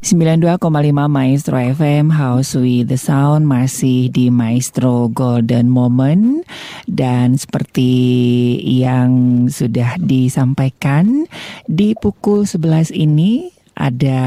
92,5 Maestro FM House with the Sound masih di Maestro Golden Moment. Dan seperti yang sudah disampaikan di pukul 11 ini ada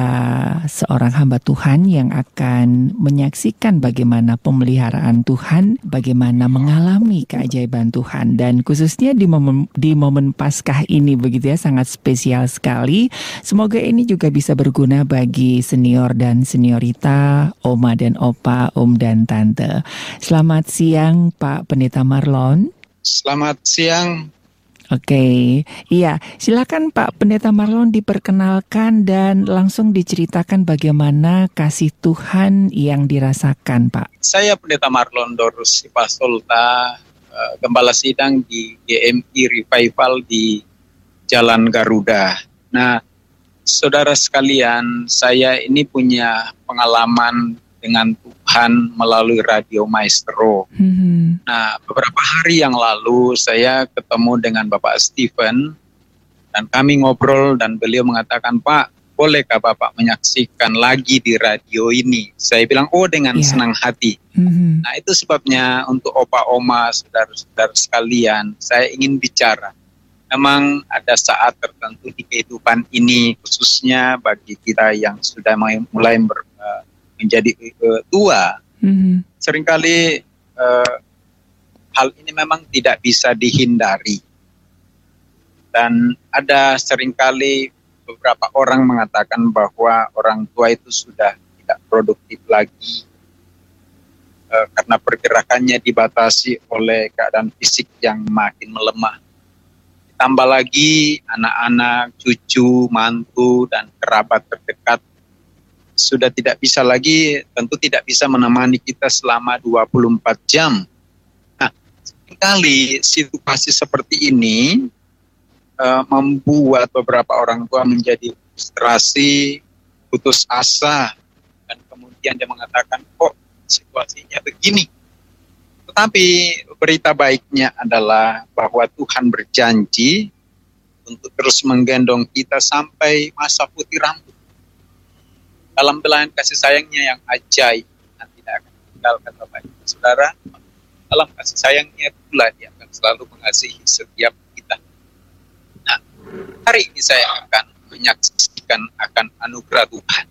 seorang hamba Tuhan yang akan menyaksikan bagaimana pemeliharaan Tuhan, bagaimana mengalami keajaiban Tuhan dan khususnya di momen di momen Paskah ini begitu ya sangat spesial sekali. Semoga ini juga bisa berguna bagi senior dan seniorita, oma dan opa, om dan tante. Selamat siang Pak Pendeta Marlon. Selamat siang Oke, iya. Silakan Pak Pendeta Marlon diperkenalkan dan langsung diceritakan bagaimana kasih Tuhan yang dirasakan, Pak. Saya Pendeta Marlon Dorus Sipasolta, eh, Gembala Sidang di GMI Revival di Jalan Garuda. Nah, saudara sekalian, saya ini punya pengalaman dengan Tuhan melalui radio Maestro. Mm-hmm. Nah, beberapa hari yang lalu saya ketemu dengan Bapak Stephen dan kami ngobrol dan beliau mengatakan, Pak, bolehkah Bapak menyaksikan lagi di radio ini? Saya bilang, oh dengan yeah. senang hati. Mm-hmm. Nah, itu sebabnya untuk opa oma, saudara-saudara sekalian, saya ingin bicara. Memang ada saat tertentu di kehidupan ini, khususnya bagi kita yang sudah mulai ber, uh, menjadi uh, tua, mm-hmm. sering kali uh, hal ini memang tidak bisa dihindari. Dan ada sering kali beberapa orang mengatakan bahwa orang tua itu sudah tidak produktif lagi uh, karena pergerakannya dibatasi oleh keadaan fisik yang makin melemah. Ditambah lagi anak-anak, cucu, mantu, dan kerabat terdekat sudah tidak bisa lagi tentu tidak bisa menemani kita selama 24 jam. Nah, sekali situasi seperti ini uh, membuat beberapa orang tua menjadi frustrasi, putus asa dan kemudian dia mengatakan kok situasinya begini. Tetapi berita baiknya adalah bahwa Tuhan berjanji untuk terus menggendong kita sampai masa putih rambut dalam belahan kasih sayangnya yang ajaib dan tidak akan tinggalkan Bapak Ibu Saudara dalam kasih sayangnya pula dia akan selalu mengasihi setiap kita. Nah hari ini saya akan menyaksikan akan anugerah Tuhan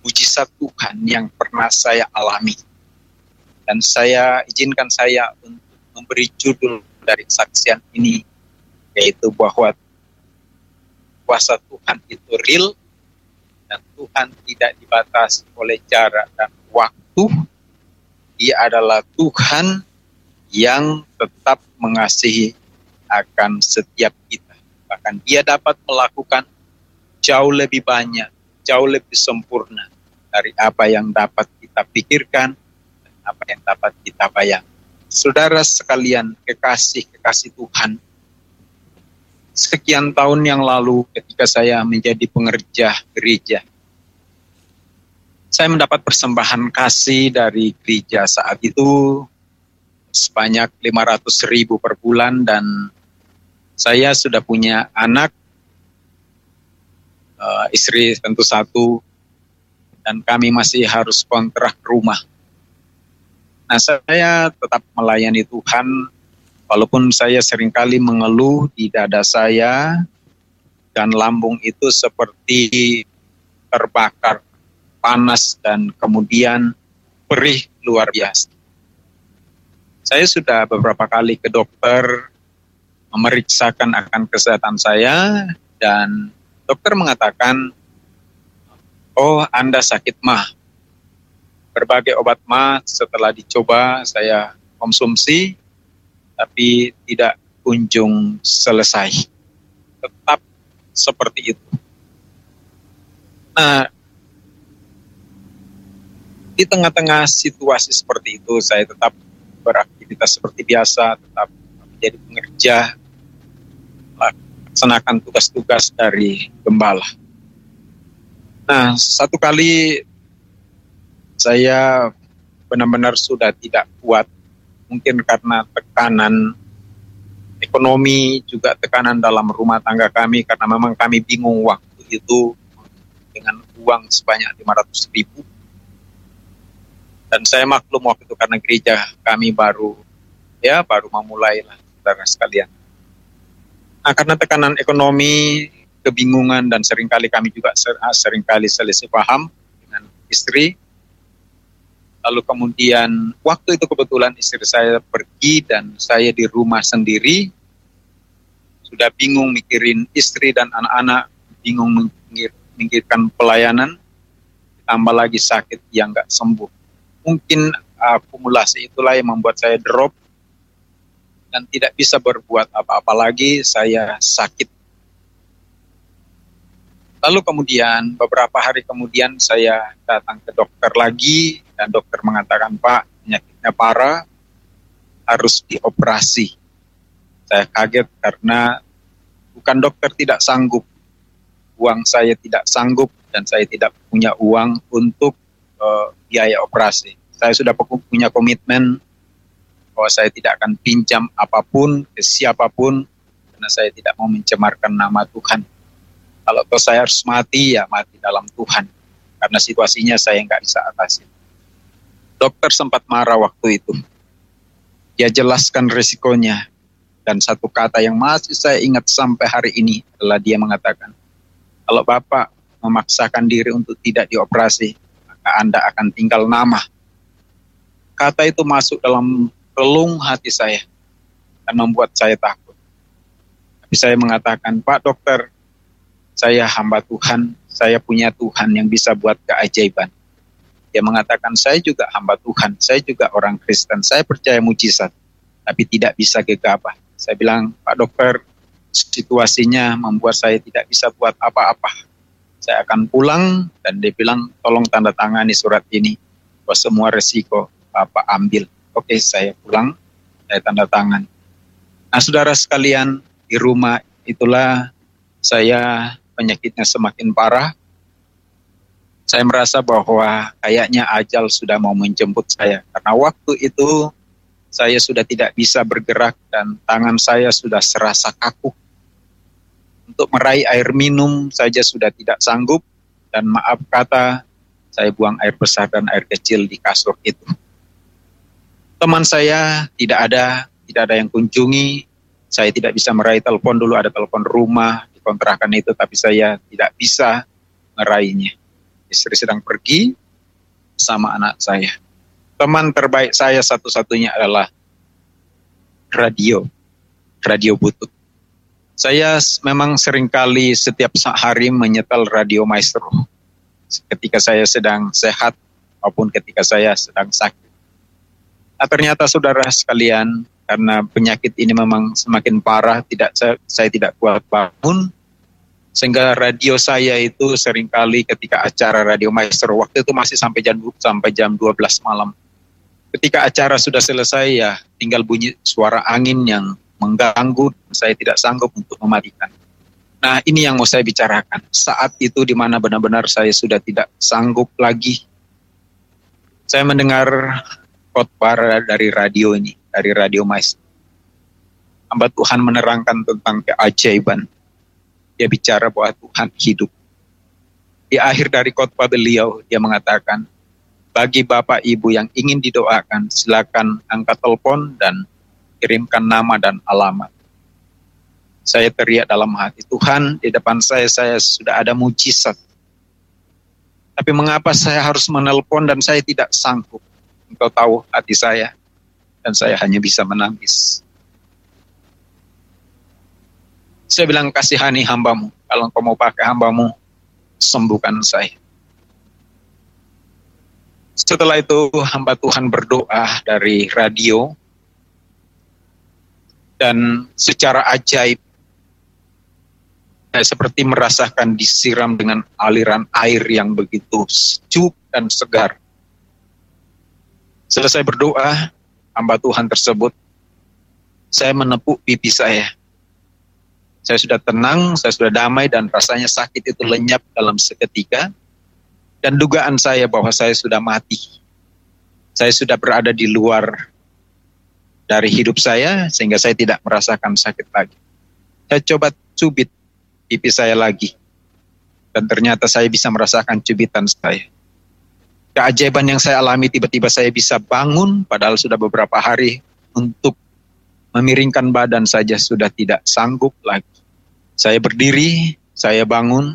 mujizat Tuhan yang pernah saya alami. Dan saya izinkan saya untuk memberi judul dari saksian ini yaitu bahwa kuasa Tuhan itu real dan Tuhan tidak dibatasi oleh jarak dan waktu. Dia adalah Tuhan yang tetap mengasihi akan setiap kita. Bahkan dia dapat melakukan jauh lebih banyak, jauh lebih sempurna dari apa yang dapat kita pikirkan dan apa yang dapat kita bayangkan. Saudara sekalian, kekasih-kekasih Tuhan, sekian tahun yang lalu ketika saya menjadi pengerja gereja. Saya mendapat persembahan kasih dari gereja saat itu sebanyak 500 ribu per bulan dan saya sudah punya anak, uh, istri tentu satu, dan kami masih harus kontrak rumah. Nah saya tetap melayani Tuhan Walaupun saya sering kali mengeluh di dada saya dan lambung itu seperti terbakar panas dan kemudian perih luar biasa. Saya sudah beberapa kali ke dokter memeriksakan akan kesehatan saya dan dokter mengatakan, oh Anda sakit mah. Berbagai obat mah setelah dicoba saya konsumsi tapi tidak kunjung selesai. Tetap seperti itu. Nah, di tengah-tengah situasi seperti itu, saya tetap beraktivitas seperti biasa, tetap menjadi pengerja, melaksanakan tugas-tugas dari gembala. Nah, satu kali saya benar-benar sudah tidak kuat mungkin karena tekanan ekonomi juga tekanan dalam rumah tangga kami karena memang kami bingung waktu itu dengan uang sebanyak 500 ribu. Dan saya maklum waktu itu karena gereja kami baru ya baru memulai lah saudara sekalian. Nah karena tekanan ekonomi, kebingungan dan sering kali kami juga ah, sering kali selisih paham dengan istri. Lalu kemudian waktu itu kebetulan istri saya pergi dan saya di rumah sendiri. Sudah bingung mikirin istri dan anak-anak, bingung memikirkan pelayanan, tambah lagi sakit yang nggak sembuh. Mungkin akumulasi itulah yang membuat saya drop dan tidak bisa berbuat apa-apa lagi, saya sakit. Lalu kemudian beberapa hari kemudian saya datang ke dokter lagi dan dokter mengatakan Pak penyakitnya parah harus dioperasi. Saya kaget karena bukan dokter tidak sanggup, uang saya tidak sanggup dan saya tidak punya uang untuk uh, biaya operasi. Saya sudah punya komitmen bahwa saya tidak akan pinjam apa pun ke siapa pun karena saya tidak mau mencemarkan nama Tuhan. Kalau saya harus mati, ya mati dalam Tuhan. Karena situasinya saya nggak bisa atasi. Dokter sempat marah waktu itu. Dia jelaskan risikonya. Dan satu kata yang masih saya ingat sampai hari ini adalah dia mengatakan, kalau Bapak memaksakan diri untuk tidak dioperasi, maka Anda akan tinggal nama. Kata itu masuk dalam relung hati saya dan membuat saya takut. Tapi saya mengatakan, Pak dokter, saya hamba Tuhan, saya punya Tuhan yang bisa buat keajaiban. Dia mengatakan, saya juga hamba Tuhan, saya juga orang Kristen, saya percaya mujizat, tapi tidak bisa gegabah. Saya bilang, Pak dokter, situasinya membuat saya tidak bisa buat apa-apa. Saya akan pulang dan dia bilang, tolong tanda tangani surat ini, bahwa semua resiko Bapak ambil. Oke, saya pulang, saya tanda tangan. Nah, saudara sekalian, di rumah itulah saya penyakitnya semakin parah. Saya merasa bahwa kayaknya ajal sudah mau menjemput saya. Karena waktu itu saya sudah tidak bisa bergerak dan tangan saya sudah serasa kaku. Untuk meraih air minum saja sudah tidak sanggup. Dan maaf kata, saya buang air besar dan air kecil di kasur itu teman saya tidak ada, tidak ada yang kunjungi. Saya tidak bisa meraih telepon dulu, ada telepon rumah di kontrakan itu, tapi saya tidak bisa meraihnya. Istri sedang pergi sama anak saya. Teman terbaik saya satu-satunya adalah radio, radio butut. Saya memang sering kali setiap hari menyetel radio maestro. Ketika saya sedang sehat maupun ketika saya sedang sakit Nah, ternyata saudara sekalian, karena penyakit ini memang semakin parah, tidak saya, saya tidak kuat bangun, sehingga radio saya itu sering kali ketika acara radio maestro waktu itu masih sampai jam sampai jam 12 malam. Ketika acara sudah selesai ya tinggal bunyi suara angin yang mengganggu, saya tidak sanggup untuk mematikan. Nah, ini yang mau saya bicarakan. Saat itu di mana benar-benar saya sudah tidak sanggup lagi. Saya mendengar khotbah dari radio ini, dari radio mais. Hamba Tuhan menerangkan tentang keajaiban. Dia bicara bahwa Tuhan hidup. Di akhir dari khotbah beliau, dia mengatakan, bagi Bapak Ibu yang ingin didoakan, silakan angkat telepon dan kirimkan nama dan alamat. Saya teriak dalam hati, Tuhan di depan saya, saya sudah ada mujizat. Tapi mengapa saya harus menelpon dan saya tidak sanggup? Engkau tahu hati saya, dan saya hanya bisa menangis. Saya bilang, kasihani hambamu. Kalau engkau mau pakai hambamu, sembuhkan saya. Setelah itu hamba Tuhan berdoa dari radio dan secara ajaib saya seperti merasakan disiram dengan aliran air yang begitu sejuk dan segar. Selesai berdoa, hamba Tuhan tersebut, saya menepuk pipi saya. Saya sudah tenang, saya sudah damai, dan rasanya sakit itu lenyap dalam seketika. Dan dugaan saya bahwa saya sudah mati. Saya sudah berada di luar dari hidup saya, sehingga saya tidak merasakan sakit lagi. Saya coba cubit pipi saya lagi. Dan ternyata saya bisa merasakan cubitan saya. Keajaiban yang saya alami tiba-tiba saya bisa bangun padahal sudah beberapa hari untuk memiringkan badan saja sudah tidak sanggup lagi. Saya berdiri, saya bangun,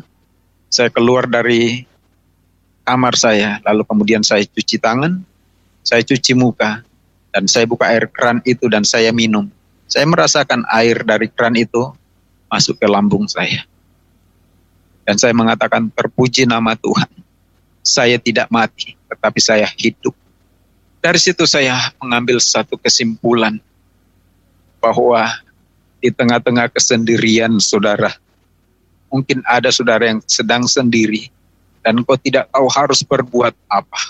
saya keluar dari kamar saya, lalu kemudian saya cuci tangan, saya cuci muka, dan saya buka air keran itu dan saya minum. Saya merasakan air dari keran itu masuk ke lambung saya. Dan saya mengatakan terpuji nama Tuhan. Saya tidak mati, tetapi saya hidup. Dari situ saya mengambil satu kesimpulan bahwa di tengah-tengah kesendirian saudara, mungkin ada saudara yang sedang sendiri dan kau tidak tahu harus berbuat apa.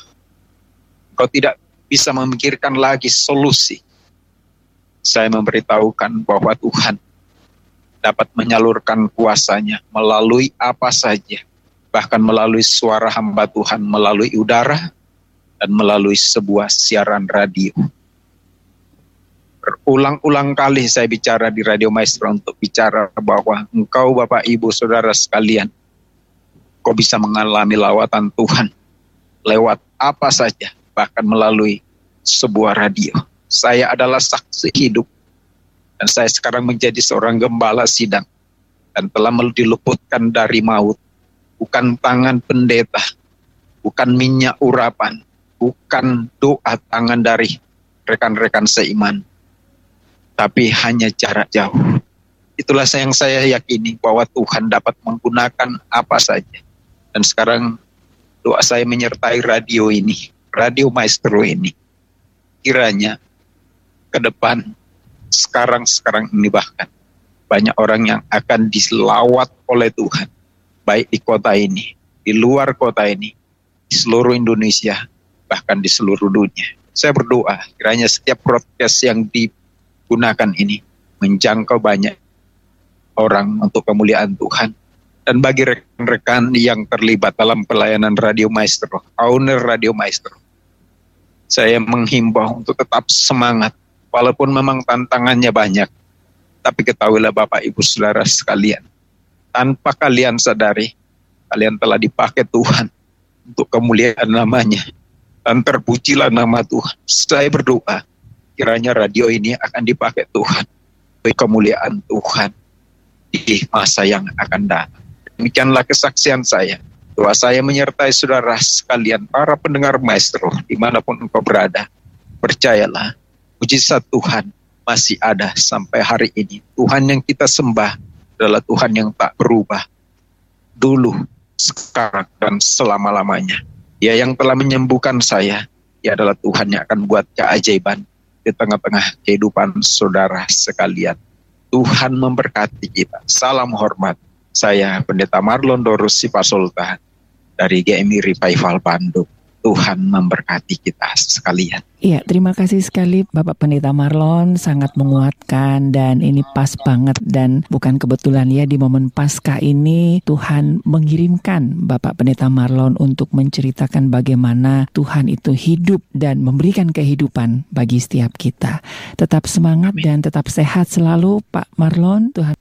Kau tidak bisa memikirkan lagi solusi. Saya memberitahukan bahwa Tuhan dapat menyalurkan kuasanya melalui apa saja, bahkan melalui suara hamba Tuhan, melalui udara, dan melalui sebuah siaran radio. Berulang-ulang kali saya bicara di Radio Maestro untuk bicara bahwa engkau Bapak Ibu Saudara sekalian, kau bisa mengalami lawatan Tuhan lewat apa saja, bahkan melalui sebuah radio. Saya adalah saksi hidup dan saya sekarang menjadi seorang gembala sidang dan telah diluputkan dari maut. Bukan tangan pendeta, bukan minyak urapan, bukan doa tangan dari rekan-rekan seiman, tapi hanya jarak jauh. Itulah yang saya yakini bahwa Tuhan dapat menggunakan apa saja. Dan sekarang doa saya menyertai radio ini, radio maestro ini. Kiranya ke depan, sekarang-sekarang ini bahkan, banyak orang yang akan diselawat oleh Tuhan. Baik di kota ini, di luar kota ini, di seluruh Indonesia, bahkan di seluruh dunia. Saya berdoa, kiranya setiap broadcast yang digunakan ini menjangkau banyak orang untuk kemuliaan Tuhan dan bagi rekan-rekan yang terlibat dalam pelayanan Radio Maestro, owner Radio Maestro, saya menghimbau untuk tetap semangat, walaupun memang tantangannya banyak. Tapi ketahuilah Bapak Ibu Saudara sekalian, tanpa kalian sadari, kalian telah dipakai Tuhan untuk kemuliaan namanya. Dan terpujilah nama Tuhan. Saya berdoa, kiranya radio ini akan dipakai Tuhan. Bagi kemuliaan Tuhan di masa yang akan datang. Demikianlah kesaksian saya. Doa saya menyertai saudara sekalian, para pendengar maestro, di mana pun engkau berada. Percayalah, mujizat Tuhan masih ada sampai hari ini. Tuhan yang kita sembah adalah Tuhan yang tak berubah. Dulu, sekarang, dan selama-lamanya. Dia yang telah menyembuhkan saya, dia adalah Tuhan yang akan buat keajaiban di tengah-tengah kehidupan saudara sekalian. Tuhan memberkati kita. Salam hormat. Saya Pendeta Marlon Dorus Sipasultan dari GMI Revival Bandung. Tuhan memberkati kita sekalian. Iya, terima kasih sekali Bapak Pendeta Marlon, sangat menguatkan dan ini pas banget dan bukan kebetulan ya di momen Paskah ini Tuhan mengirimkan Bapak Pendeta Marlon untuk menceritakan bagaimana Tuhan itu hidup dan memberikan kehidupan bagi setiap kita. Tetap semangat dan tetap sehat selalu Pak Marlon. Tuhan